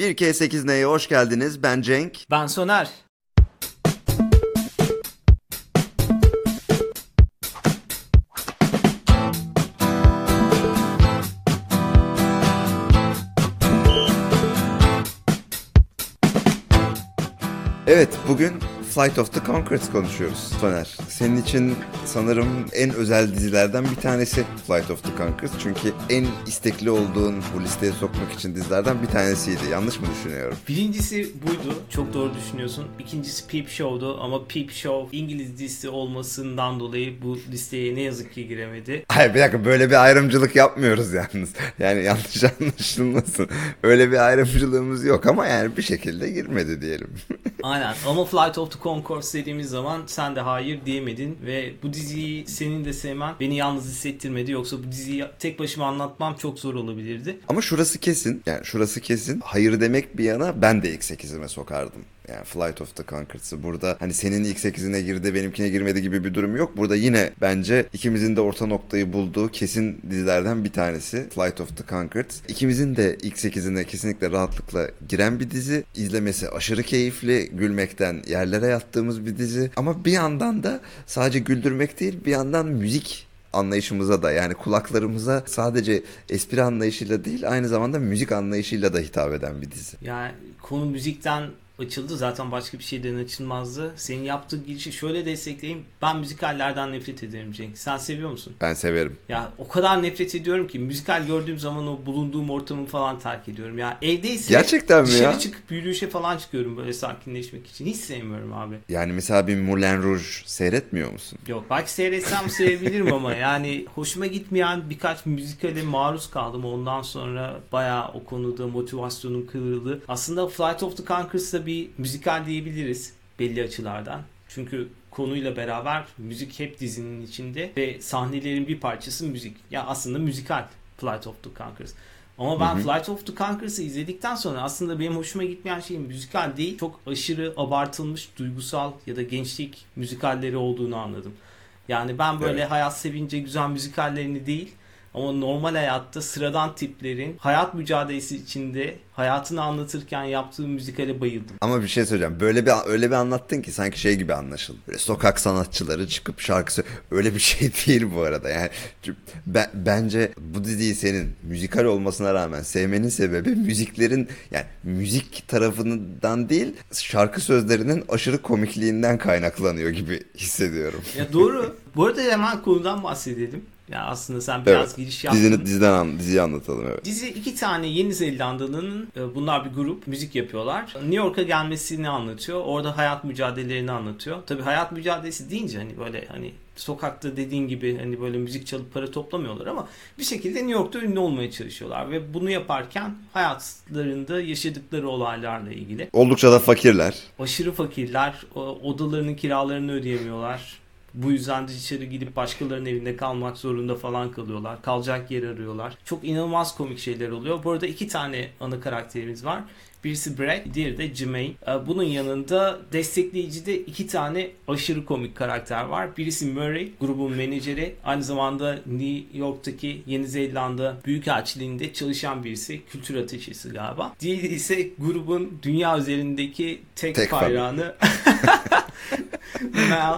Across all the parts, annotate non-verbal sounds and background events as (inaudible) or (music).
1K8 Neye hoş geldiniz. Ben Cenk. Ben Soner. Evet bugün Flight of the Conchords konuşuyoruz Soner. Senin için sanırım en özel dizilerden bir tanesi Flight of the Conchords. Çünkü en istekli olduğun bu listeye sokmak için dizilerden bir tanesiydi. Yanlış mı düşünüyorum? Birincisi buydu. Çok doğru düşünüyorsun. İkincisi Peep Show'du ama Peep Show İngiliz dizisi olmasından dolayı bu listeye ne yazık ki giremedi. Hayır bir dakika böyle bir ayrımcılık yapmıyoruz yalnız. Yani yanlış (laughs) anlaşılmasın. Öyle bir ayrımcılığımız yok ama yani bir şekilde girmedi diyelim. (laughs) Aynen ama Flight of the Conchords dediğimiz zaman sen de hayır diyemedin ve bu diziyi senin de sevmen beni yalnız hissettirmedi. Yoksa bu diziyi tek başıma anlatmam çok zor olabilirdi. Ama şurası kesin. Yani şurası kesin. Hayır demek bir yana ben de ilk 8'ime sokardım. Yani Flight of the Conchords'ı burada hani senin ilk 8'ine girdi benimkine girmedi gibi bir durum yok. Burada yine bence ikimizin de orta noktayı bulduğu kesin dizilerden bir tanesi Flight of the Conchords. İkimizin de ilk 8'ine kesinlikle rahatlıkla giren bir dizi. İzlemesi aşırı keyifli, gülmekten yerlere yattığımız bir dizi. Ama bir yandan da sadece güldürmek değil bir yandan müzik anlayışımıza da yani kulaklarımıza sadece espri anlayışıyla değil aynı zamanda müzik anlayışıyla da hitap eden bir dizi. Yani konu müzikten açıldı. Zaten başka bir şeyden açılmazdı. Senin yaptığın girişi şöyle destekleyeyim. Ben müzikallerden nefret ederim Cenk. Sen seviyor musun? Ben severim. Ya o kadar nefret ediyorum ki müzikal gördüğüm zaman o bulunduğum ortamı falan terk ediyorum. Ya evdeyse Gerçekten mi ya? çıkıp yürüyüşe falan çıkıyorum böyle sakinleşmek için. Hiç sevmiyorum abi. Yani mesela bir Moulin Rouge seyretmiyor musun? Yok belki seyretsem sevebilirim ama (laughs) yani hoşuma gitmeyen birkaç müzikale maruz kaldım. Ondan sonra bayağı o konuda motivasyonum kırıldı. Aslında Flight of the Conchords'da bir müzikal diyebiliriz belli açılardan. Çünkü konuyla beraber müzik hep dizinin içinde ve sahnelerin bir parçası müzik. Ya aslında müzikal Flight of the Conchords. Ama ben Hı hı. Flight of the Conchords'ı izledikten sonra aslında benim hoşuma gitmeyen şey müzikal değil. Çok aşırı abartılmış duygusal ya da gençlik müzikalleri olduğunu anladım. Yani ben böyle Evet. hayat sevince güzel müzikallerini değil ama normal hayatta sıradan tiplerin hayat mücadelesi içinde hayatını anlatırken yaptığı müzikale bayıldım. Ama bir şey söyleyeceğim. Böyle bir öyle bir anlattın ki sanki şey gibi anlaşıldı. Böyle sokak sanatçıları çıkıp şarkı söyle- (laughs) öyle bir şey değil bu arada. Yani ben, bence bu diziyi senin müzikal olmasına rağmen sevmenin sebebi müziklerin yani müzik tarafından değil şarkı sözlerinin aşırı komikliğinden kaynaklanıyor gibi (laughs) hissediyorum. Ya doğru. Bu arada hemen konudan bahsedelim. Ya aslında sen biraz Evet. giriş yaptın. Dizini, diziden an, diziyi anlatalım evet. Dizi iki tane Yeni Zelandalı'nın e, bunlar bir grup müzik yapıyorlar. New York'a gelmesini anlatıyor. Orada hayat mücadelelerini anlatıyor. Tabii hayat mücadelesi deyince hani böyle hani sokakta dediğin gibi hani böyle müzik çalıp para toplamıyorlar ama bir şekilde New York'ta ünlü olmaya çalışıyorlar ve bunu yaparken hayatlarında yaşadıkları olaylarla ilgili. Oldukça da fakirler. Aşırı fakirler, odalarının kiralarını ödeyemiyorlar. Bu yüzden de dışarı gidip başkalarının evinde kalmak zorunda falan kalıyorlar. Kalacak yer arıyorlar. Çok inanılmaz komik şeyler oluyor. Bu arada iki tane ana karakterimiz var. Birisi Brad, diğeri de Jermaine. Ee, Bunun yanında destekleyici de iki tane aşırı komik karakter var. Birisi Murray, grubun menajeri. Aynı zamanda New York'taki Yeni Zelanda Büyükelçiliğinde çalışan birisi. Kültür ateşisi galiba. Diğeri ise grubun dünya üzerindeki tek, Tek fan. (laughs) Mel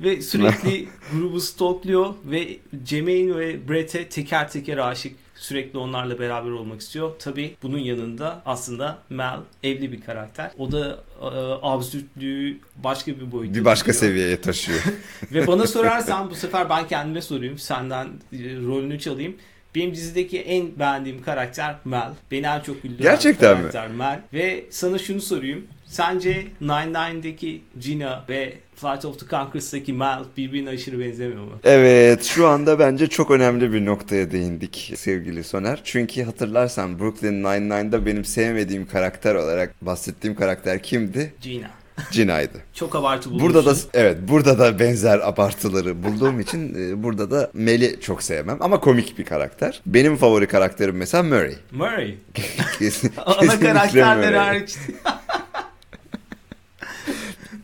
ve sürekli grubu stalkluyor ve Jermaine ve Brett'e teker teker aşık. Sürekli onlarla beraber olmak istiyor. Tabi bunun yanında aslında Mel evli bir karakter. O da e, absürtlüğü başka bir boyuta Bir başka taşıyor. seviyeye taşıyor. (laughs) Ve bana sorarsan (laughs) bu sefer ben kendime sorayım. Senden e, rolünü çalayım. Benim dizideki en beğendiğim karakter Mel. Beni en çok güldüren Gerçekten mi? karakter Mel. Ve sana şunu sorayım. Sence Nine Nine'deki Gina ve Flight of the Conchords'daki Mel birbirine aşırı benzemiyor mu? Evet şu anda bence çok önemli bir noktaya değindik sevgili Soner. Çünkü hatırlarsan Brooklyn Nine-Nine'da benim sevmediğim karakter olarak bahsettiğim karakter kimdi? Gina. Cina'ydı. (laughs) Çok abartı bulmuşsun. Burada da evet burada da benzer abartıları bulduğum için e, burada da Mel'i çok sevmem ama komik bir karakter. Benim favori karakterim mesela Murray. Murray. (laughs) Kesin, Ana kesinlikle karakterler Murray. hariç. (laughs)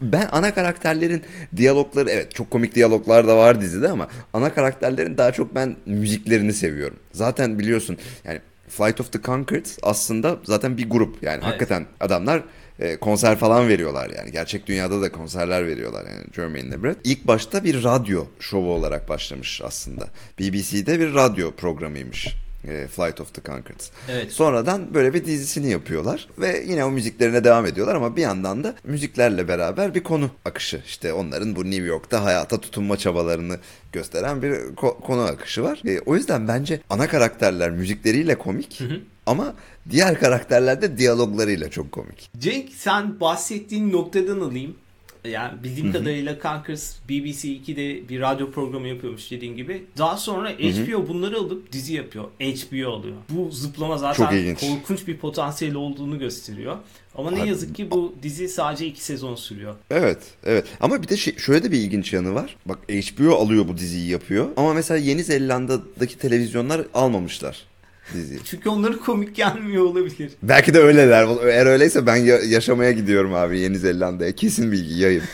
Ben ana karakterlerin diyalogları evet çok komik diyaloglar da var dizide ama ana karakterlerin daha çok ben müziklerini seviyorum. Zaten biliyorsun yani Flight of the Conchords aslında zaten bir grup. Yani Evet. hakikaten adamlar e, konser falan veriyorlar yani. Gerçek dünyada da konserler veriyorlar yani Jermaine ile Brett. İlk başta bir radyo şovu olarak başlamış aslında. BBC'de bir radyo programıymış. E, Flight of the Conchords. Evet. Sonradan böyle bir dizisini yapıyorlar ve yine o müziklerine devam ediyorlar ama bir yandan da müziklerle beraber bir konu akışı. İşte onların bu New York'ta hayata tutunma çabalarını gösteren bir ko- konu akışı var. E, o yüzden bence ana karakterler müzikleriyle komik ama diğer karakterler de diyaloglarıyla çok komik. Cenk sen bahsettiğin noktadan alayım. Yani bildiğim kadarıyla Conkers BBC 2'de bir radyo programı yapıyormuş dediğin gibi. Daha sonra HBO bunları alıp dizi yapıyor. HBO alıyor. Bu zıplama zaten korkunç bir potansiyel olduğunu gösteriyor. Ama ne Abi- yazık ki bu dizi sadece 2 sezon sürüyor. Evet, evet. Ama bir de şey, şöyle de bir ilginç yanı var. Bak HBO alıyor bu diziyi yapıyor. Ama mesela Yeni Zelanda'daki televizyonlar almamışlar diziyi. (laughs) Çünkü onlara komik gelmiyor olabilir. Belki de öyleler. Eğer öyleyse ben ya- yaşamaya gidiyorum abi Yeni Zelanda'ya. Kesin bilgi yayın. (laughs)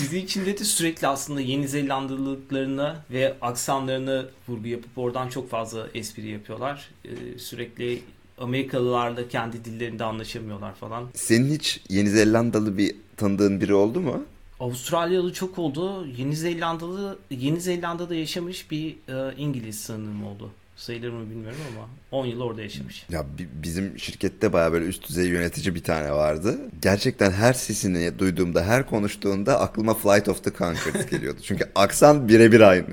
Dizi içinde de sürekli aslında Yeni Zelandalılıklarına ve aksanlarına vurgu yapıp oradan çok fazla espri yapıyorlar. Ee, sürekli Amerikalılarla kendi dillerinde anlaşamıyorlar falan. Senin hiç Yeni Zelandalı bir tanıdığın biri oldu mu? Avustralyalı çok oldu. Yeni Zelandalı Yeni Zelanda'da yaşamış bir e, İngiliz sanırım oldu. Sayılır mı bilmiyorum ama 10 yıl orada yaşamış. Ya bi- bizim şirkette baya böyle üst düzey yönetici bir tane vardı. Gerçekten her sesini duyduğumda, her konuştuğunda aklıma Flight of the Conchords (laughs) geliyordu. Çünkü aksan birebir aynı.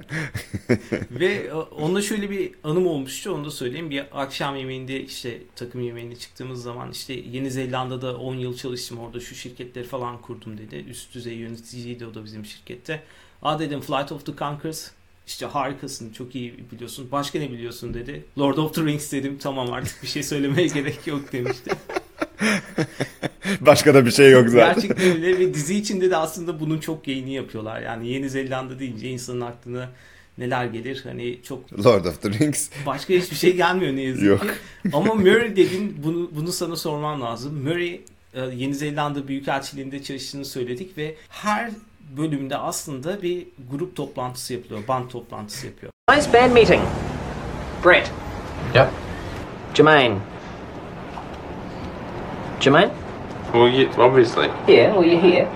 Ve (laughs) onunla şöyle bir anım olmuştu onu da söyleyeyim. Bir akşam yemeğinde işte takım yemeğine çıktığımız zaman işte Yeni Zelanda'da 10 yıl çalıştım orada şu şirketleri falan kurdum dedi. Üst düzey yöneticiydi o da bizim şirkette. Aa dedim Flight of the Conchords işte harikasın çok iyi biliyorsun. Başka ne biliyorsun dedi. Lord of the Rings dedim tamam artık bir şey söylemeye (laughs) gerek yok demişti. (laughs) Başka da bir şey yok Gerçekten öyle ve dizi içinde de aslında bunun çok yayını yapıyorlar. Yani Yeni Zelanda deyince insanın aklına neler gelir hani çok Lord of the Rings. Başka hiçbir şey gelmiyor ne yazık Yok. ki. Ama Murray dedin bunu bunu sana sormam lazım. Murray e, Yeni Zelanda Büyükelçiliğinde çalıştığını söyledik ve her bölümde aslında bir grup toplantısı yapılıyor. Band toplantısı yapıyor. Nice band meeting. Brett, Yep. Jermaine. Jermaine? Well, yeah, obviously. Yeah, well, you're here.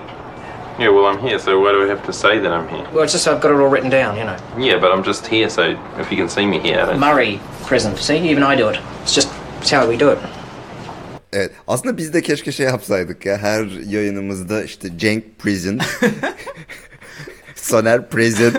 Yeah, well, I'm here, so why do I have to say that I'm here? Well, it's just I've got it all written down, you know. Yeah, but I'm just here, so if you can see me here, I. Murray present. See, even I do it. It's just it's how we do it. Evet. Aslında biz de keşke şey yapsaydık ya. Her yayınımızda işte Cenk Prison. (laughs) Soner Present.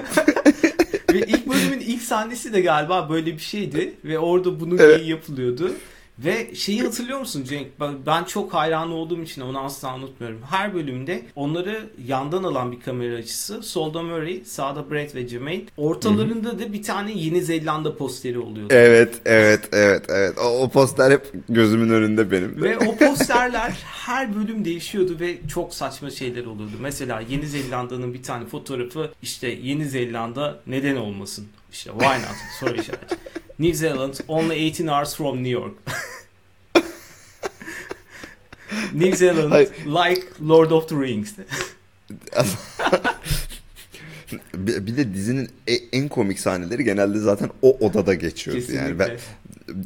ve ilk bölümün ilk sahnesi de galiba böyle bir şeydi ve orada bunun Evet. yapılıyordu. Ve şeyi hatırlıyor musun Cenk? Ben- çok hayran olduğum için onu asla unutmuyorum. Her bölümde onları yandan alan bir kamera açısı. Solda Murray, sağda Brett ve Jermaine. Ortalarında da bir tane Yeni Zelanda posteri oluyordu. evet, evet, evet, evet. O, o poster hep gözümün önünde benim. Ve o posterler her bölüm değişiyordu ve çok saçma şeyler oluyordu. Mesela Yeni Zelanda'nın bir tane fotoğrafı işte Yeni Zelanda neden olmasın? İşte why not? Soru işareti. New Zealand only 18 hours from New York. (laughs) New Zealand Hayır. like Lord of the Rings. (laughs) bir, de dizinin e- en komik sahneleri genelde zaten o odada. Kesinlikle. Yani ben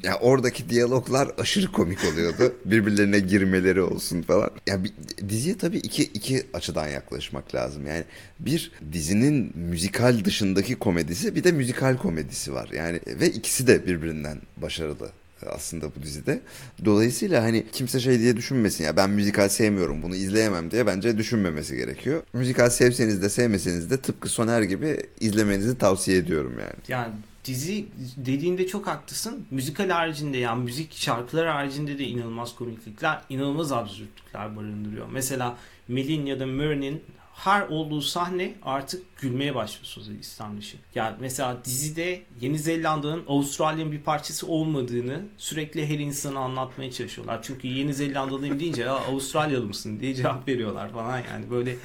ya oradaki diyaloglar aşırı komik oluyordu. (laughs) Birbirlerine girmeleri olsun falan. Ya bir, diziye tabii iki iki açıdan yaklaşmak lazım. Yani bir dizinin müzikal dışındaki komedisi, bir de müzikal komedisi var. Yani ve ikisi de birbirinden başarılı aslında bu dizide. Dolayısıyla hani kimse şey diye düşünmesin ya ben müzikal sevmiyorum bunu izleyemem diye bence düşünmemesi gerekiyor. Müzikal sevseniz de sevmeseniz de tıpkı Soner gibi izlemenizi tavsiye ediyorum yani. Yani dizi dediğinde çok haklısın. Müzikal haricinde yani müzik şarkılar haricinde de inanılmaz komiklikler, inanılmaz absürtlükler barındırıyor. Mesela Melin ya da Murray'nin her olduğu sahne artık gülmeye başlıyorsunuz İslam dışı. Yani mesela dizide Yeni Zelanda'nın Avustralya'nın bir parçası olmadığını sürekli her insana anlatmaya çalışıyorlar. Çünkü Yeni Zelandalıyım deyince ya Avustralyalı mısın diye cevap veriyorlar falan yani böyle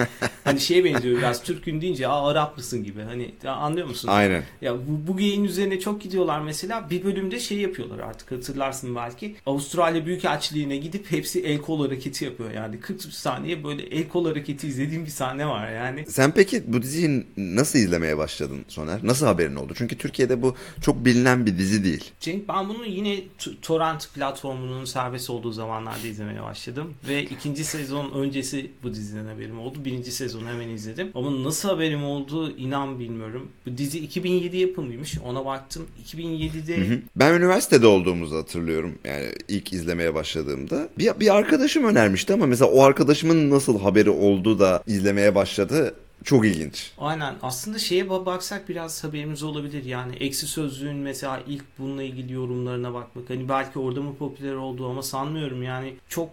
hani şeye benziyor biraz Türk'ün deyince Aa, Arap mısın gibi hani anlıyor musun? Aynen. Ya bu, bu geyin üzerine çok gidiyorlar mesela. Bir bölümde şey yapıyorlar artık hatırlarsın belki. Avustralya Büyükelçiliğine gidip hepsi el kol hareketi yapıyor. Yani 40 saniye böyle el kol hareketi izlediğim bir sahne ne var yani? Sen peki bu diziyi nasıl izlemeye başladın Soner? Nasıl haberin oldu? Çünkü Türkiye'de bu çok bilinen bir dizi değil. Cenk ben bunu yine torrent platformunun serbest olduğu zamanlarda izlemeye başladım. Ve ikinci sezon öncesi bu diziden haberim oldu. Birinci sezonu hemen izledim. Ama nasıl haberim oldu inan bilmiyorum. Bu dizi 2007 yapımıymış. Ona baktım. 2007'de Hı hı. Ben üniversitede olduğumuzu hatırlıyorum. Yani ilk izlemeye başladığımda. Bir, bir arkadaşım önermişti ama mesela o arkadaşımın nasıl haberi oldu da izlemeye başladı çok ilginç. Aynen. Aslında şeye ba- baksak biraz haberimiz olabilir. Yani Eksi Sözlüğün mesela ilk bununla ilgili yorumlarına bakmak. Hani belki orada mı popüler oldu ama sanmıyorum. Yani çok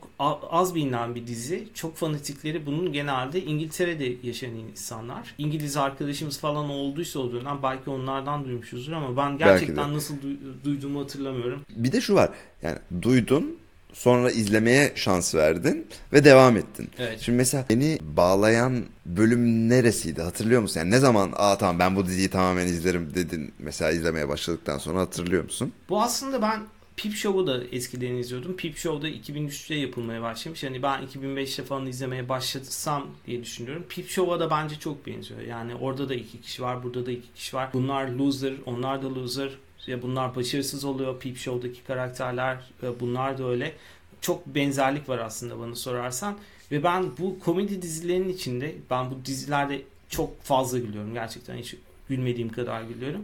az bilinen bir dizi. Çok fanatikleri bunun genelde İngiltere'de yaşayan insanlar. İngiliz arkadaşımız falan olduysa o dönem belki onlardan duymuşuzdur ama ben gerçekten nasıl du- duyduğumu hatırlamıyorum. Bir de şu var. Yani duydun sonra izlemeye şans verdin ve devam ettin. Evet. Şimdi mesela beni bağlayan bölüm neresiydi hatırlıyor musun? Yani ne zaman aa tamam ben bu diziyi tamamen izlerim dedin mesela izlemeye başladıktan sonra hatırlıyor musun? Bu aslında ben Peep Show'u da eskiden izliyordum. Peep Show'da 2003'te yapılmaya başlamış. Yani ben 2005'te falan izlemeye başlasam diye düşünüyorum. Peep Show'a da bence çok benziyor. Yani orada da iki kişi var, burada da iki kişi var. Bunlar loser, onlar da loser. Bunlar başarısız oluyor. Peep Show'daki karakterler e, bunlar da öyle. Çok benzerlik var aslında bana sorarsan. Ve ben bu komedi dizilerinin içinde ben bu dizilerde çok fazla gülüyorum. Gerçekten hiç gülmediğim kadar gülüyorum.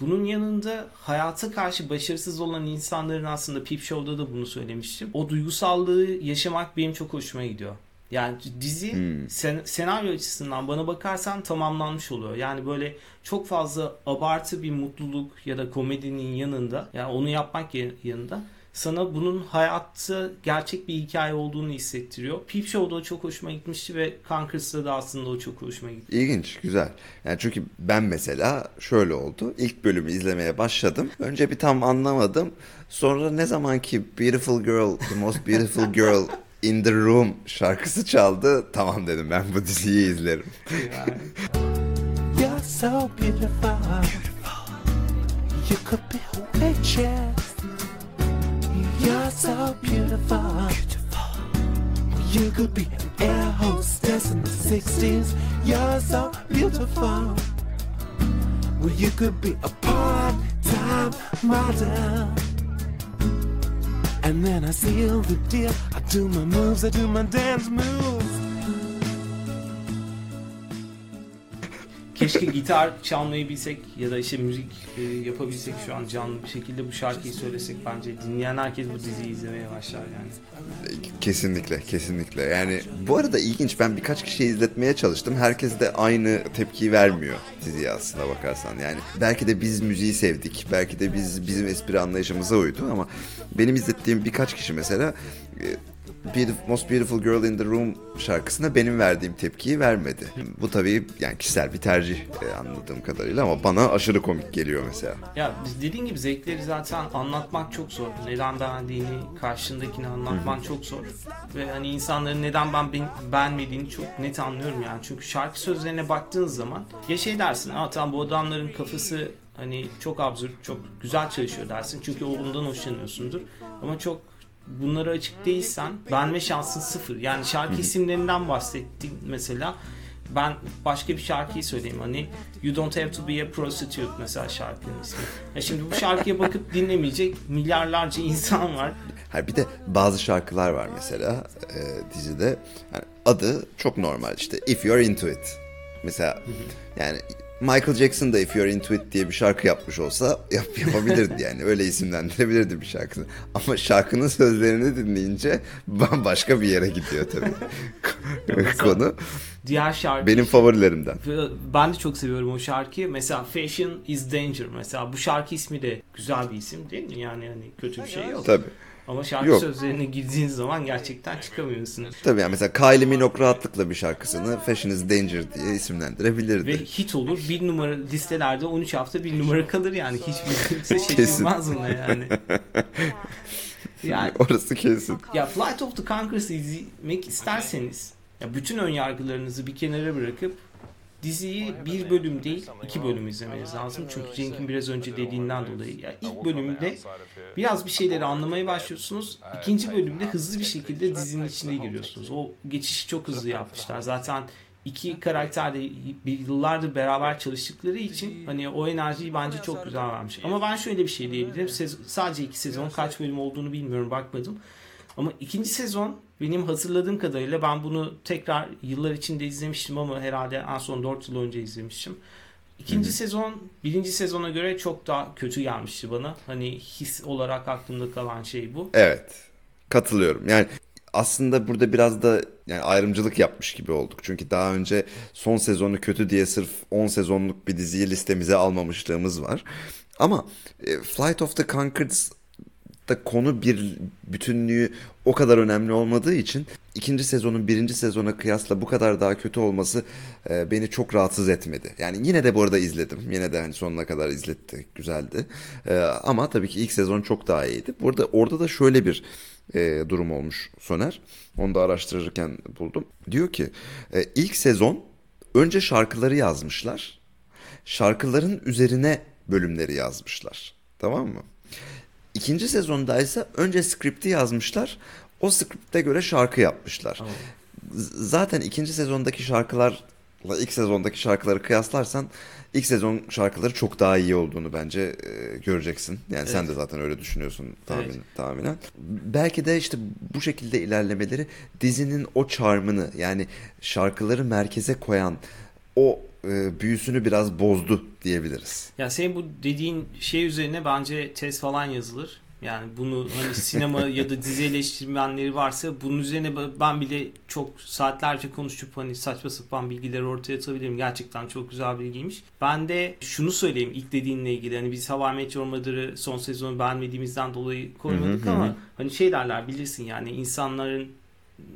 Bunun yanında hayata karşı başarısız olan insanların aslında Peep Show'da da bunu söylemiştim. O duygusallığı yaşamak benim çok hoşuma gidiyor. Yani dizi Hmm. sen- senaryo açısından bana bakarsan tamamlanmış oluyor. Yani böyle çok fazla abartı bir mutluluk ya da komedinin yanında yani onu yapmak ya- yanında sana bunun hayatta gerçek bir hikaye olduğunu hissettiriyor. Peep Show'da o çok hoşuma gitmişti ve Conquers'ta da aslında o çok hoşuma gitti. İlginç, güzel. Yani çünkü ben mesela şöyle oldu. İlk bölümü izlemeye başladım. Önce bir tam anlamadım. Sonra ne zaman ki Beautiful Girl, The Most Beautiful Girl (laughs) in the Room şarkısı çaldı. Tamam dedim ben bu diziyi izlerim. You're so beautiful. You could be a waitress. You're so beautiful. You could be an air hostess in the 60s. You're so beautiful. Well, you could be a part-time model. And then I seal the deal. I do my moves, I do my dance moves. Keşke gitar çalmayı bilsek ya da işte müzik e, yapabilsek şu an canlı bir şekilde bu şarkıyı söylesek bence dinleyen herkes bu diziyi izlemeye başlar yani. Kesinlikle, kesinlikle. Yani bu arada ilginç. Ben birkaç kişiye izletmeye çalıştım. Herkes de aynı tepkiyi vermiyor diziye aslında bakarsan. Yani belki de biz müziği sevdik. Belki de biz bizim espri anlayışımıza uydu ama benim izlettiğim birkaç kişi mesela e, Beautiful, Most Beautiful Girl in the Room şarkısına benim verdiğim tepkiyi vermedi. Bu tabii yani kişisel bir tercih e, anladığım kadarıyla ama bana aşırı komik geliyor mesela. Ya biz dediğin gibi zevkleri zaten anlatmak çok zor. Neden beğendiğini, karşındakini anlatmak çok zor. Ve hani insanların neden ben beğenmediğini çok net anlıyorum yani. Çünkü şarkı sözlerine baktığın zaman ya şey dersin, "Aa tamam bu adamların kafası hani çok absürt, çok güzel çalışıyor dersin. Çünkü ondan hoşlanıyorsundur. Ama çok bunlara açık değilsen beğenme şansın sıfır. Yani şarkı isimlerinden bahsettin mesela. Ben başka bir şarkıyı söyleyeyim hani You Don't Have To Be A Prostitute mesela şarkının ismi. Ya şimdi bu şarkıya bakıp dinlemeyecek milyarlarca insan var. Ha bir de bazı şarkılar var mesela e, dizide. Yani adı çok normal işte If You're Into It. Mesela yani Michael Jackson da If You're Into It diye bir şarkı yapmış olsa yap, yapabilirdi yani. Öyle isimlendirebilirdi bir şarkısını. Ama şarkının sözlerini dinleyince bambaşka bir yere gidiyor tabii. (laughs) Konu. Diğer şarkı Benim favorilerimden. ben de çok seviyorum o şarkıyı. Mesela Fashion is Danger mesela bu şarkı ismi de güzel bir isim değil mi? Yani hani kötü bir şey yok. Tabii. Ama şarkı Yok. sözlerine girdiğin zaman gerçekten çıkamıyorsun. Tabii yani mesela Kylie Minogue rahatlıkla bir şarkısını Fashion is Danger diye isimlendirebilirdi. Ve hit olur. Bir numara listelerde 13 hafta bir numara kalır yani. Hiçbir kimse şaşırmaz buna yani. (laughs) Yani Orası kesin. ya Flight of the Conchords'ı izlemek isterseniz ya bütün ön yargılarınızı bir kenara bırakıp diziyi bir bölüm değil iki bölüm izlemeniz lazım. Çünkü Cenk'in biraz önce dediğinden dolayı ya ilk bölümde biraz bir şeyleri anlamaya başlıyorsunuz. İkinci bölümde hızlı bir şekilde dizinin içine giriyorsunuz. O geçişi çok hızlı yapmışlar. Zaten iki karakter de yıllardır beraber çalıştıkları için hani o enerjiyi bence çok güzel vermiş. Ama ben şöyle bir şey diyebilirim. Sez- sadece iki sezon kaç bölüm olduğunu bilmiyorum bakmadım. Ama ikinci sezon benim hatırladığım kadarıyla ben bunu tekrar yıllar içinde izlemiştim ama herhalde en son 4 yıl önce izlemiştim. İkinci sezon birinci sezona göre çok daha kötü gelmişti bana. Hani his olarak aklımda kalan şey bu. Evet. Katılıyorum. Yani aslında burada biraz da yani ayrımcılık yapmış gibi olduk. Çünkü daha önce son sezonu kötü diye sırf 10 sezonluk bir diziyi listemize almamışlığımız var. Ama e, Flight of the Conchords da konu bir bütünlüğü o kadar önemli olmadığı için ikinci sezonun birinci sezona kıyasla bu kadar daha kötü olması e, beni çok rahatsız etmedi. Yani yine de bu arada izledim. Yine de hani sonuna kadar izletti. Güzeldi. E, ama tabii ki ilk sezon çok daha iyiydi. Burada orada da şöyle bir e, durum olmuş Soner. Onu da araştırırken buldum. Diyor ki e, ilk sezon önce şarkıları yazmışlar. Şarkıların üzerine bölümleri yazmışlar. Tamam mı? İkinci sezonda ise önce skripti yazmışlar. O skripte göre şarkı yapmışlar. Z- Zaten ikinci sezondaki şarkılarla ilk sezondaki şarkıları kıyaslarsan ilk sezon şarkıları çok daha iyi olduğunu bence e, göreceksin. Yani sen Evet. de zaten öyle düşünüyorsun tahmin, Evet. tahminen. Belki de işte bu şekilde ilerlemeleri dizinin o charmını yani şarkıları merkeze koyan o e, büyüsünü biraz bozdu diyebiliriz. Ya senin bu dediğin şey üzerine bence test falan yazılır. Yani bunu hani sinema (laughs) ya da dizi eleştirmenleri varsa bunun üzerine ben bile çok saatlerce konuşup hani saçma sapan bilgileri ortaya atabilirim. Gerçekten çok güzel bilgiymiş. Ben de şunu söyleyeyim ilk dediğinle ilgili. Hani biz Hava Met Your son sezonu beğenmediğimizden dolayı koymadık Hı hı, hı ama hı. hani şey derler bilirsin yani insanların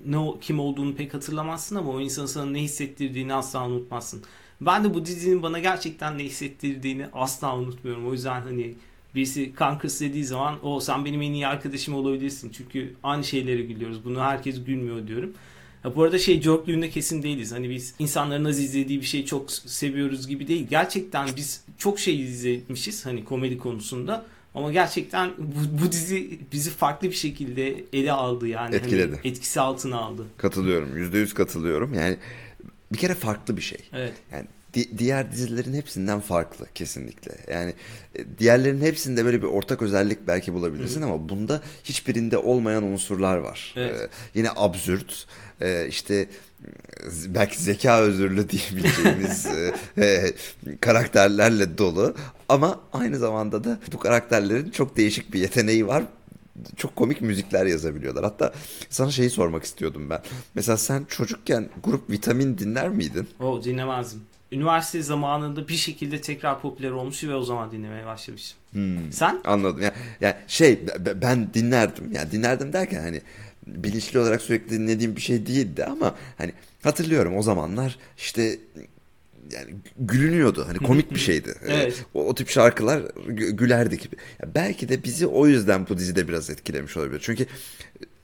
ne kim olduğunu pek hatırlamazsın ama o insanın sana ne hissettirdiğini asla unutmazsın. Ben de bu dizinin bana gerçekten ne hissettirdiğini asla unutmuyorum. O yüzden hani birisi Kankers dediği zaman o sen benim en iyi arkadaşım olabilirsin. Çünkü aynı şeyleri gülüyoruz. Bunu herkes gülmüyor diyorum. Ha, bu arada şey Jorkluğunda kesin değiliz. Hani biz insanların az izlediği bir şeyi çok seviyoruz gibi değil. Gerçekten biz çok şey izlemişiz hani komedi konusunda. Ama gerçekten bu, bu dizi bizi farklı bir şekilde ele aldı yani. Hani Etkiledi. etkisi altına aldı. Katılıyorum. Yüzde yüz katılıyorum. Yani bir kere farklı bir şey. Evet. Yani di- diğer dizilerin hepsinden farklı kesinlikle. Yani e, diğerlerin hepsinde böyle bir ortak özellik belki bulabilirsin ama bunda hiçbirinde olmayan unsurlar var. Evet. Ee, yine absürt, e, işte belki zeka özürlü diyebileceğimiz (laughs) e, e, karakterlerle dolu ama aynı zamanda da bu karakterlerin çok değişik bir yeteneği var. Çok komik müzikler yazabiliyorlar. Hatta sana şeyi sormak istiyordum ben. Mesela sen çocukken grup Vitamin dinler miydin? O dinlemezdim. Üniversite zamanında bir şekilde tekrar popüler olmuş ve o zaman dinlemeye başlamıştım. Sen? Anladım. Yani, yani şey be- ben dinlerdim. Yani dinlerdim derken hani bilinçli olarak sürekli dinlediğim bir şey değildi ama hani hatırlıyorum o zamanlar işte yani gülünüyordu. Hani komik bir şeydi. Evet. O, o tip şarkılar gü- gülerdik. Ya belki de bizi o yüzden bu dizide biraz etkilemiş olabilir. Çünkü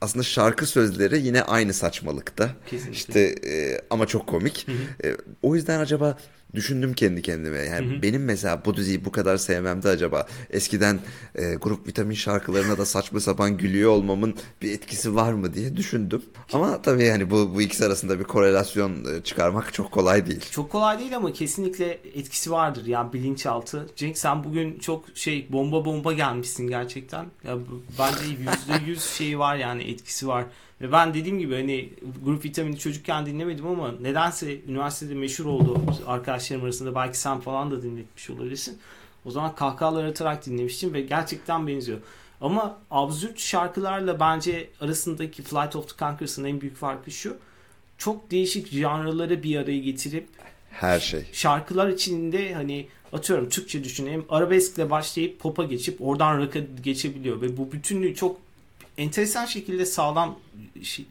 aslında şarkı sözleri yine aynı saçmalıkta. Kesinlikle. İşte e, ama çok komik. E, o yüzden acaba düşündüm kendi kendime. Yani benim mesela bu diziyi bu kadar sevmemde acaba eskiden e, grup vitamin şarkılarına da saçma sapan gülüyor olmamın bir etkisi var mı diye düşündüm. Ama tabii yani bu bu ikisi arasında bir korelasyon e, çıkarmak çok kolay değil. Çok kolay değil ama kesinlikle etkisi vardır yani bilinçaltı. Cenk sen bugün çok şey bomba bomba gelmişsin gerçekten. Ya bence yüzde yüz şeyi var yani etkisi var. Ve ben dediğim gibi hani grup vitamini çocukken dinlemedim ama nedense üniversitede meşhur oldu arkadaşlarım arasında belki sen falan da dinletmiş olabilirsin. O zaman kahkahalar atarak dinlemiştim ve gerçekten benziyor. Ama absürt şarkılarla bence arasındaki Flight of the Conchords'ın en büyük farkı şu. Çok değişik janraları bir araya getirip Her şey. şarkılar içinde hani atıyorum Türkçe düşünelim arabeskle başlayıp pop'a geçip oradan rock'a geçebiliyor ve bu bütünlüğü çok enteresan şekilde sağlam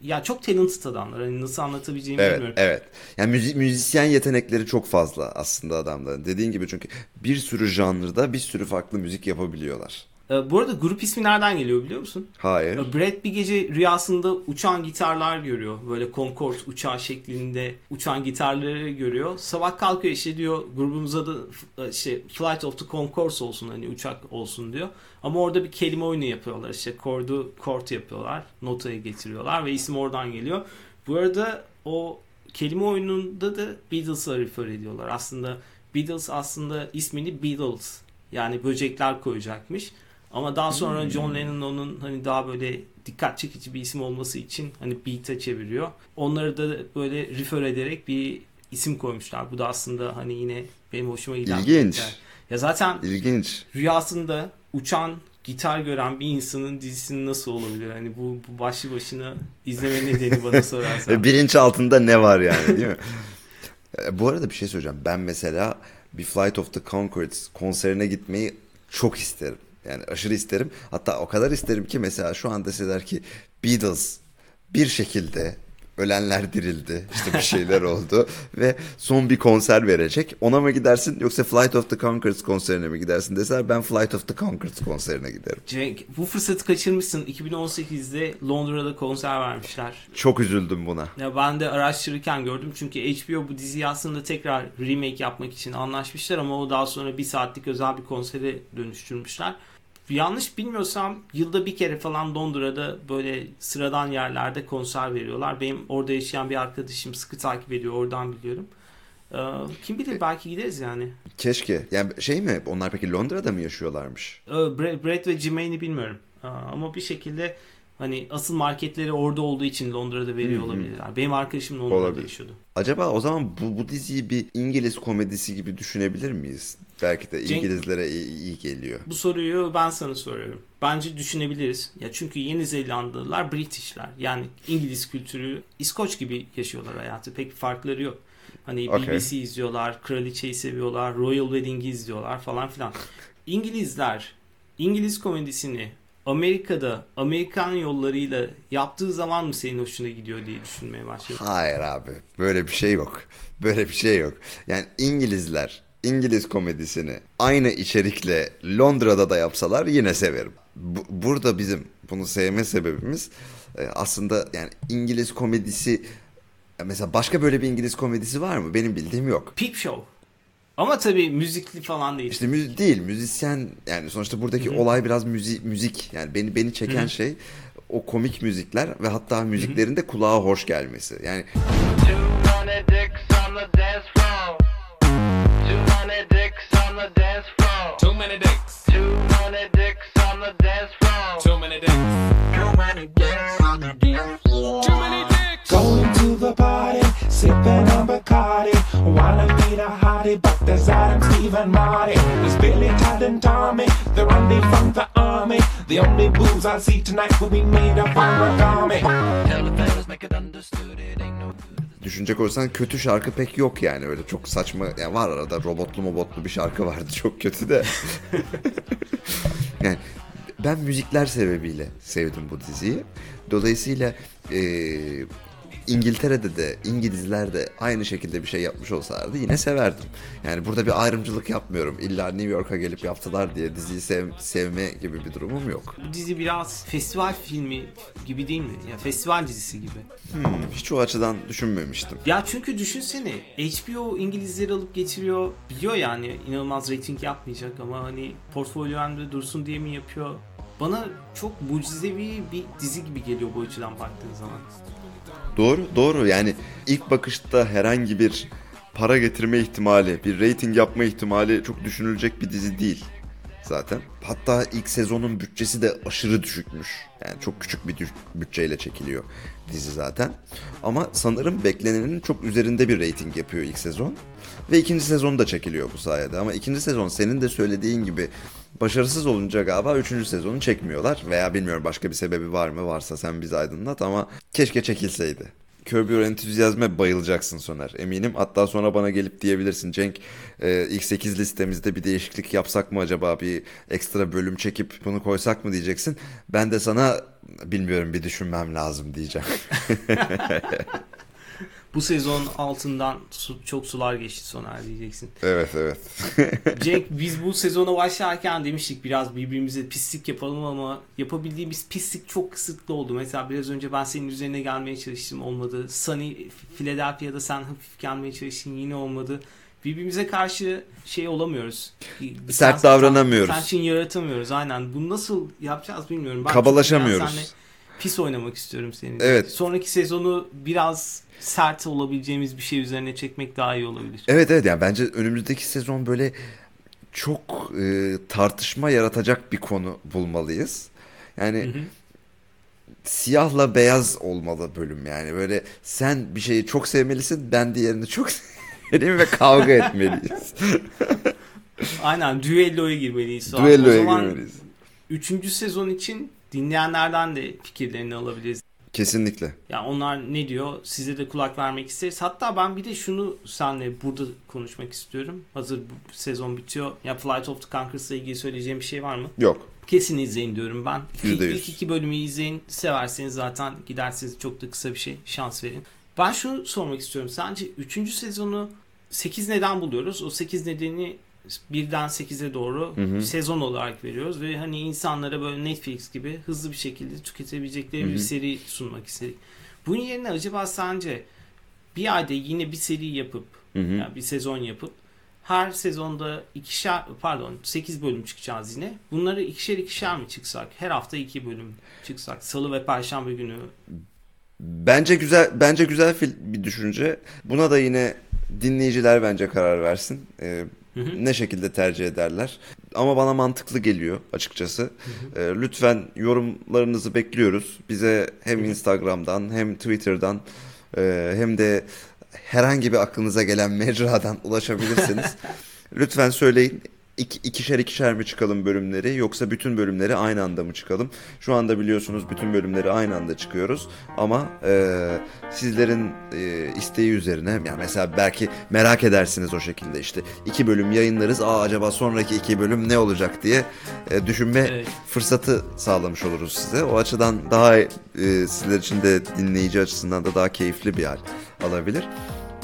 ya çok talented adamlar hani nasıl anlatabileceğimi Evet, bilmiyorum. evet. Yani müzi- müzisyen yetenekleri çok fazla aslında adamların. Dediğin gibi çünkü bir sürü janrda bir sürü farklı müzik yapabiliyorlar. Ee, bu arada grup ismi nereden geliyor biliyor musun? Hayır. Brad bir gece rüyasında uçan gitarlar görüyor. Böyle Concorde uçağı şeklinde uçan gitarları görüyor. Sabah kalkıyor işte diyor grubumuz adı f- işte Flight of the Concords olsun hani uçak olsun diyor. Ama orada bir kelime oyunu yapıyorlar işte chord'u chord yapıyorlar. Notayı getiriyorlar ve isim oradan geliyor. Bu arada o kelime oyununda da Beatles'a refer ediyorlar. Aslında Beatles aslında ismini Beatles yani böcekler koyacakmış. Ama daha sonra John Lennon onun hani daha böyle dikkat çekici bir isim olması için hani Beat'e çeviriyor. Onları da böyle refer ederek bir isim koymuşlar. Bu da aslında hani yine benim hoşuma giden İlginç. Ya zaten İlginç. rüyasında uçan gitar gören bir insanın dizisinin nasıl olabilir? Hani bu, bu başlı başına izleme nedeni bana (laughs) sorarsan. Ve bilinç altında ne var yani değil mi? (laughs) E, Bu arada bir şey söyleyeceğim. Ben mesela bir Flight of the Conchords konserine gitmeyi çok isterim. Yani aşırı isterim. Hatta o kadar isterim ki mesela şu an deseler ki Beatles bir şekilde ölenler dirildi. İşte bir şeyler (laughs) oldu ve son bir konser verecek. Ona mı gidersin yoksa Flight of the Conchords konserine mi gidersin deseler ben Flight of the Conchords konserine giderim. Cenk bu fırsatı kaçırmışsın. 2018'de Londra'da konser vermişler. Çok üzüldüm buna. Ya ben de araştırırken gördüm çünkü HBO bu diziyi aslında tekrar remake yapmak için anlaşmışlar ama o daha sonra bir saatlik özel bir konsere dönüştürmüşler. Yanlış bilmiyorsam yılda bir kere falan Londra'da böyle sıradan yerlerde konser veriyorlar. Benim orada yaşayan bir arkadaşım sıkı takip ediyor oradan biliyorum. Ee, kim bilir belki gideriz yani. Keşke. Yani şey mi? Onlar peki Londra'da mı yaşıyorlarmış? Ee, Brad, ve Jermaine'i bilmiyorum. Ee, Ama bir şekilde hani asıl marketleri orada olduğu için Londra'da veriyor olabilirler. Benim arkadaşım Londra'da Olabilir. yaşıyordu. Acaba o zaman bu, bu diziyi bir İngiliz komedisi gibi düşünebilir miyiz? Belki de Cenk- İngilizlere iyi, iyi geliyor. Bu soruyu ben sana soruyorum. Bence düşünebiliriz. Ya çünkü Yeni Zelandalılar Britishler. Yani İngiliz kültürü İskoç gibi yaşıyorlar hayatı. Pek farkları yok. Hani. BBC izliyorlar, Kraliçeyi seviyorlar, Royal Wedding'i izliyorlar falan filan. İngilizler İngiliz komedisini Amerika'da Amerikan yollarıyla yaptığı zaman mı senin hoşuna gidiyor diye düşünmeye başladım. Hayır abi. Böyle bir şey yok. Böyle bir şey yok. Yani İngilizler İngiliz komedisini aynı içerikle Londra'da da yapsalar yine severim. Bu- burada bizim bunu sevme sebebimiz e, aslında yani İngiliz komedisi mesela başka böyle bir İngiliz komedisi var mı? Benim bildiğim yok. Peep Show. Ama tabii müzikli falan değil. İşte müzik değil, müzisyen yani sonuçta buradaki olay biraz müzik müzik. Yani beni beni çeken şey o komik müzikler ve hatta müziklerin de kulağa hoş gelmesi. Yani Too many dicks on the dance floor. Too many dicks on the dance floor. Too many dicks. Too many dicks on the dance floor. Too many dicks. Too many dicks on the dance floor. Too many dicks. Going to the party, sipping on Bacardi. Wanna meet a hottie, but there's Adam, Steve, and Marty. There's Billy, Todd, and Tommy. They're only from the army. The only booze I see tonight will be made of origami. Tell the fellas, make it understood. It ain't no good. düşünecek olursan kötü şarkı pek yok yani öyle çok saçma yani var arada robotlu mobotlu bir şarkı vardı (laughs) çok kötü de. (laughs) yani ben müzikler sebebiyle sevdim bu diziyi. Dolayısıyla eee, İngiltere'de de İngilizler de aynı şekilde bir şey yapmış olsalardı yine severdim. Yani burada bir ayrımcılık yapmıyorum. İlla New York'a gelip yaptılar diye diziyi sev- sevme gibi bir durumum yok. Bu dizi biraz festival filmi gibi değil mi? Ya festival dizisi gibi. Hiç o açıdan düşünmemiştim. Ya çünkü düşünsene HBO İngilizleri alıp getiriyor. Biliyor yani inanılmaz rating yapmayacak ama hani portfolyo'mda dursun diye mi yapıyor? Bana çok mucizevi bir dizi gibi geliyor bu açıdan baktığın zaman. Doğru, doğru. Yani ilk bakışta herhangi bir para getirme ihtimali, bir rating yapma ihtimali çok düşünülecek bir dizi değil zaten. Hatta ilk sezonun bütçesi de aşırı düşükmüş. Yani çok küçük bir bütçeyle çekiliyor dizi zaten. Ama sanırım beklenenin çok üzerinde bir rating yapıyor ilk sezon. Ve ikinci sezon da çekiliyor bu sayede. Ama ikinci sezon senin de söylediğin gibi başarısız olunca galiba üçüncü sezonu çekmiyorlar. Veya bilmiyorum başka bir sebebi var mı? Varsa sen bizi aydınlat ama keşke çekilseydi. Curb Your Enthusiasm'e bayılacaksın Soner eminim. Hatta sonra bana gelip diyebilirsin Cenk e, ilk 8 listemizde bir değişiklik yapsak mı acaba bir ekstra bölüm çekip bunu koysak mı diyeceksin. Ben de sana bilmiyorum bir düşünmem lazım diyeceğim. (laughs) Bu sezon altından su- çok sular geçti Soner diyeceksin. evet evet. (laughs) Cenk biz bu sezona başlarken demiştik biraz birbirimize pislik yapalım ama yapabildiğimiz pislik çok kısıtlı oldu. Mesela biraz önce ben senin üzerine gelmeye çalıştım olmadı. Sunny Philadelphia'da sen hafif gelmeye çalıştın yine olmadı. Birbirimize karşı şey olamıyoruz. Sert davranamıyoruz. Tension yaratamıyoruz aynen. Bunu nasıl yapacağız bilmiyorum. Ben Kabalaşamıyoruz. Pis oynamak istiyorum senin. Evet. Sonraki sezonu biraz sert olabileceğimiz bir şey üzerine çekmek daha iyi olabilir. Evet evet yani bence önümüzdeki sezon böyle çok e, tartışma yaratacak bir konu bulmalıyız. Yani Hı hı. siyahla beyaz olmalı bölüm yani böyle sen bir şeyi çok sevmelisin ben diğerini çok (laughs) sevmeliyim ve kavga etmeliyiz. Aynen düelloya girmeliyiz. O Düelloya girmeliyiz. Üçüncü sezon için dinleyenlerden de fikirlerini alabiliriz. Kesinlikle. Yani onlar ne diyor size de kulak vermek isteriz. Hatta ben bir de şunu seninle burada konuşmak istiyorum. Hazır bu sezon bitiyor. Ya Flight of the Conchords'la ilgili söyleyeceğim bir şey var mı? Yok. Kesin izleyin diyorum ben. Yüzde İlk, yüz. ilk iki bölümü izleyin. Severseniz zaten gidersiniz çok da kısa bir şey. Şans verin. Ben şunu sormak istiyorum. Sence 3. sezonu 8 neden buluyoruz? O 8 nedeni birden 8'e doğru sezon olarak veriyoruz ve hani insanlara böyle Netflix gibi hızlı bir şekilde tüketebilecekleri bir seri sunmak istedik. Bunun yerine acaba sence bir ayda yine bir seri yapıp yani bir sezon yapıp her sezonda ikişer pardon 8 bölüm çıkacağız yine. Bunları ikişer ikişer mi çıksak? Her hafta 2 bölüm çıksak. Salı ve perşembe günü. Bence güzel bence güzel bir düşünce. Buna da yine dinleyiciler bence karar versin. Ee, ne şekilde tercih ederler. Ama bana mantıklı geliyor açıkçası. Ee, lütfen yorumlarınızı bekliyoruz. Bize hem Instagram'dan hem Twitter'dan e, hem de herhangi bir aklınıza gelen mecradan (laughs) ulaşabilirsiniz. (laughs) lütfen söyleyin. İki, ikişer ikişer mi çıkalım bölümleri yoksa bütün bölümleri aynı anda mı çıkalım? Şu anda biliyorsunuz bütün bölümleri aynı anda çıkıyoruz ama e, sizlerin e, isteği üzerine yani mesela belki merak edersiniz o şekilde işte iki bölüm yayınlarız aa acaba sonraki iki bölüm ne olacak diye e, düşünme Evet. fırsatı sağlamış oluruz size. O açıdan daha e, sizler için de dinleyici açısından da daha keyifli bir hal alabilir.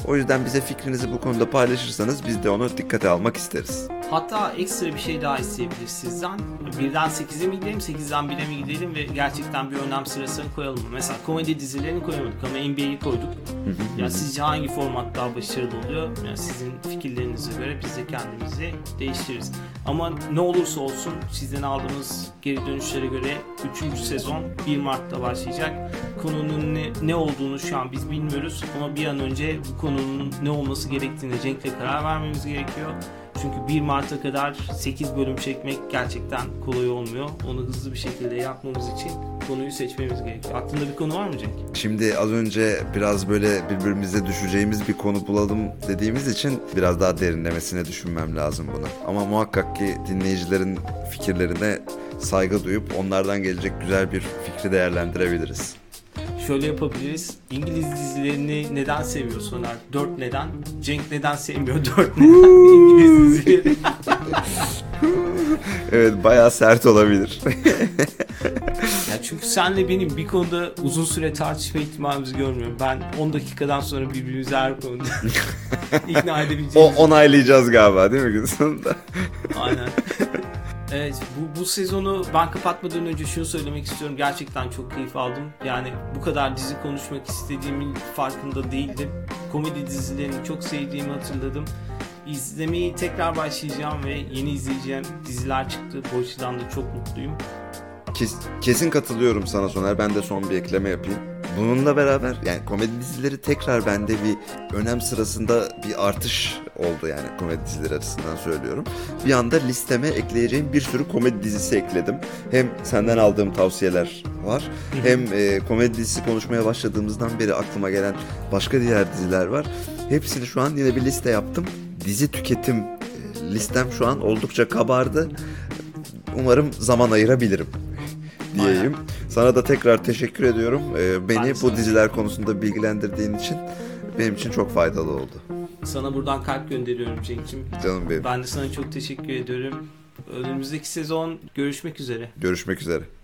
O yüzden bize fikrinizi bu konuda paylaşırsanız biz de onu dikkate almak isteriz. Hatta ekstra bir şey daha isteyebiliriz sizden. Birden 8'e mi gidelim, 8'den 1'e mi gidelim ve gerçekten bir önem sırasını koyalım mı? Mesela komedi dizilerini koyamadık ama NBA'yi koyduk. ya sizce hangi format daha başarılı oluyor? Yani sizin fikirlerinize göre biz de kendimizi değiştiririz. Ama ne olursa olsun sizden aldığımız geri dönüşlere göre 3. sezon 1 Mart'ta başlayacak. Konunun ne, ne olduğunu şu an biz bilmiyoruz ama bir an önce bu konunun ne olması gerektiğine Cenk'le karar vermemiz gerekiyor. Çünkü 1 Mart'a kadar 8 bölüm çekmek gerçekten kolay olmuyor. Onu hızlı bir şekilde yapmamız için konuyu seçmemiz gerekiyor. Aklında bir konu var mı Cenk? Şimdi az önce biraz böyle birbirimize düşeceğimiz bir konu bulalım dediğimiz için biraz daha derinlemesine düşünmem lazım bunu. Ama muhakkak ki dinleyicilerin fikirlerine saygı duyup onlardan gelecek güzel bir fikri değerlendirebiliriz. Şöyle yapabiliriz. İngiliz dizilerini neden seviyor Soner? 4 neden? Cenk neden sevmiyor? (laughs) 4 neden? İngiliz dizileri. (laughs) Evet bayağı sert olabilir. ya çünkü senle benim bir konuda uzun süre tartışma ihtimalimizi görmüyorum. Ben 10 dakikadan sonra birbirimizi her konuda (laughs) ikna o edebileceğimiz onaylayacağız galiba değil mi gün sonunda? Aynen. Evet bu, bu sezonu ben kapatmadan önce şunu söylemek istiyorum. Gerçekten çok keyif aldım. Yani bu kadar dizi konuşmak istediğimin farkında değildim. Komedi dizilerini çok sevdiğimi hatırladım. İzlemeyi tekrar başlayacağım ve yeni izleyeceğim diziler çıktı. Bu açıdan da çok mutluyum. Kes- kesin katılıyorum sana Soner. Ben de son bir ekleme yapayım. Bununla beraber yani komedi dizileri tekrar bende bir önem sırasında bir artış oldu yani komedi dizileri açısından söylüyorum. Bir anda listeme ekleyeceğim bir sürü komedi dizisi ekledim. Hem senden aldığım tavsiyeler var hem e, komedi dizisi konuşmaya başladığımızdan beri aklıma gelen başka diğer diziler var. Hepsini şu an yine bir liste yaptım. Dizi tüketim e, listem şu an oldukça kabardı. Umarım zaman ayırabilirim diyeyim. Sana da tekrar teşekkür ediyorum. Ee, beni bu diziler konusunda bilgilendirdiğin için benim için çok faydalı oldu. Sana buradan kalp gönderiyorum Cenk'cim. Canım benim. Ben de sana çok teşekkür ediyorum. Önümüzdeki sezon görüşmek üzere. Görüşmek üzere.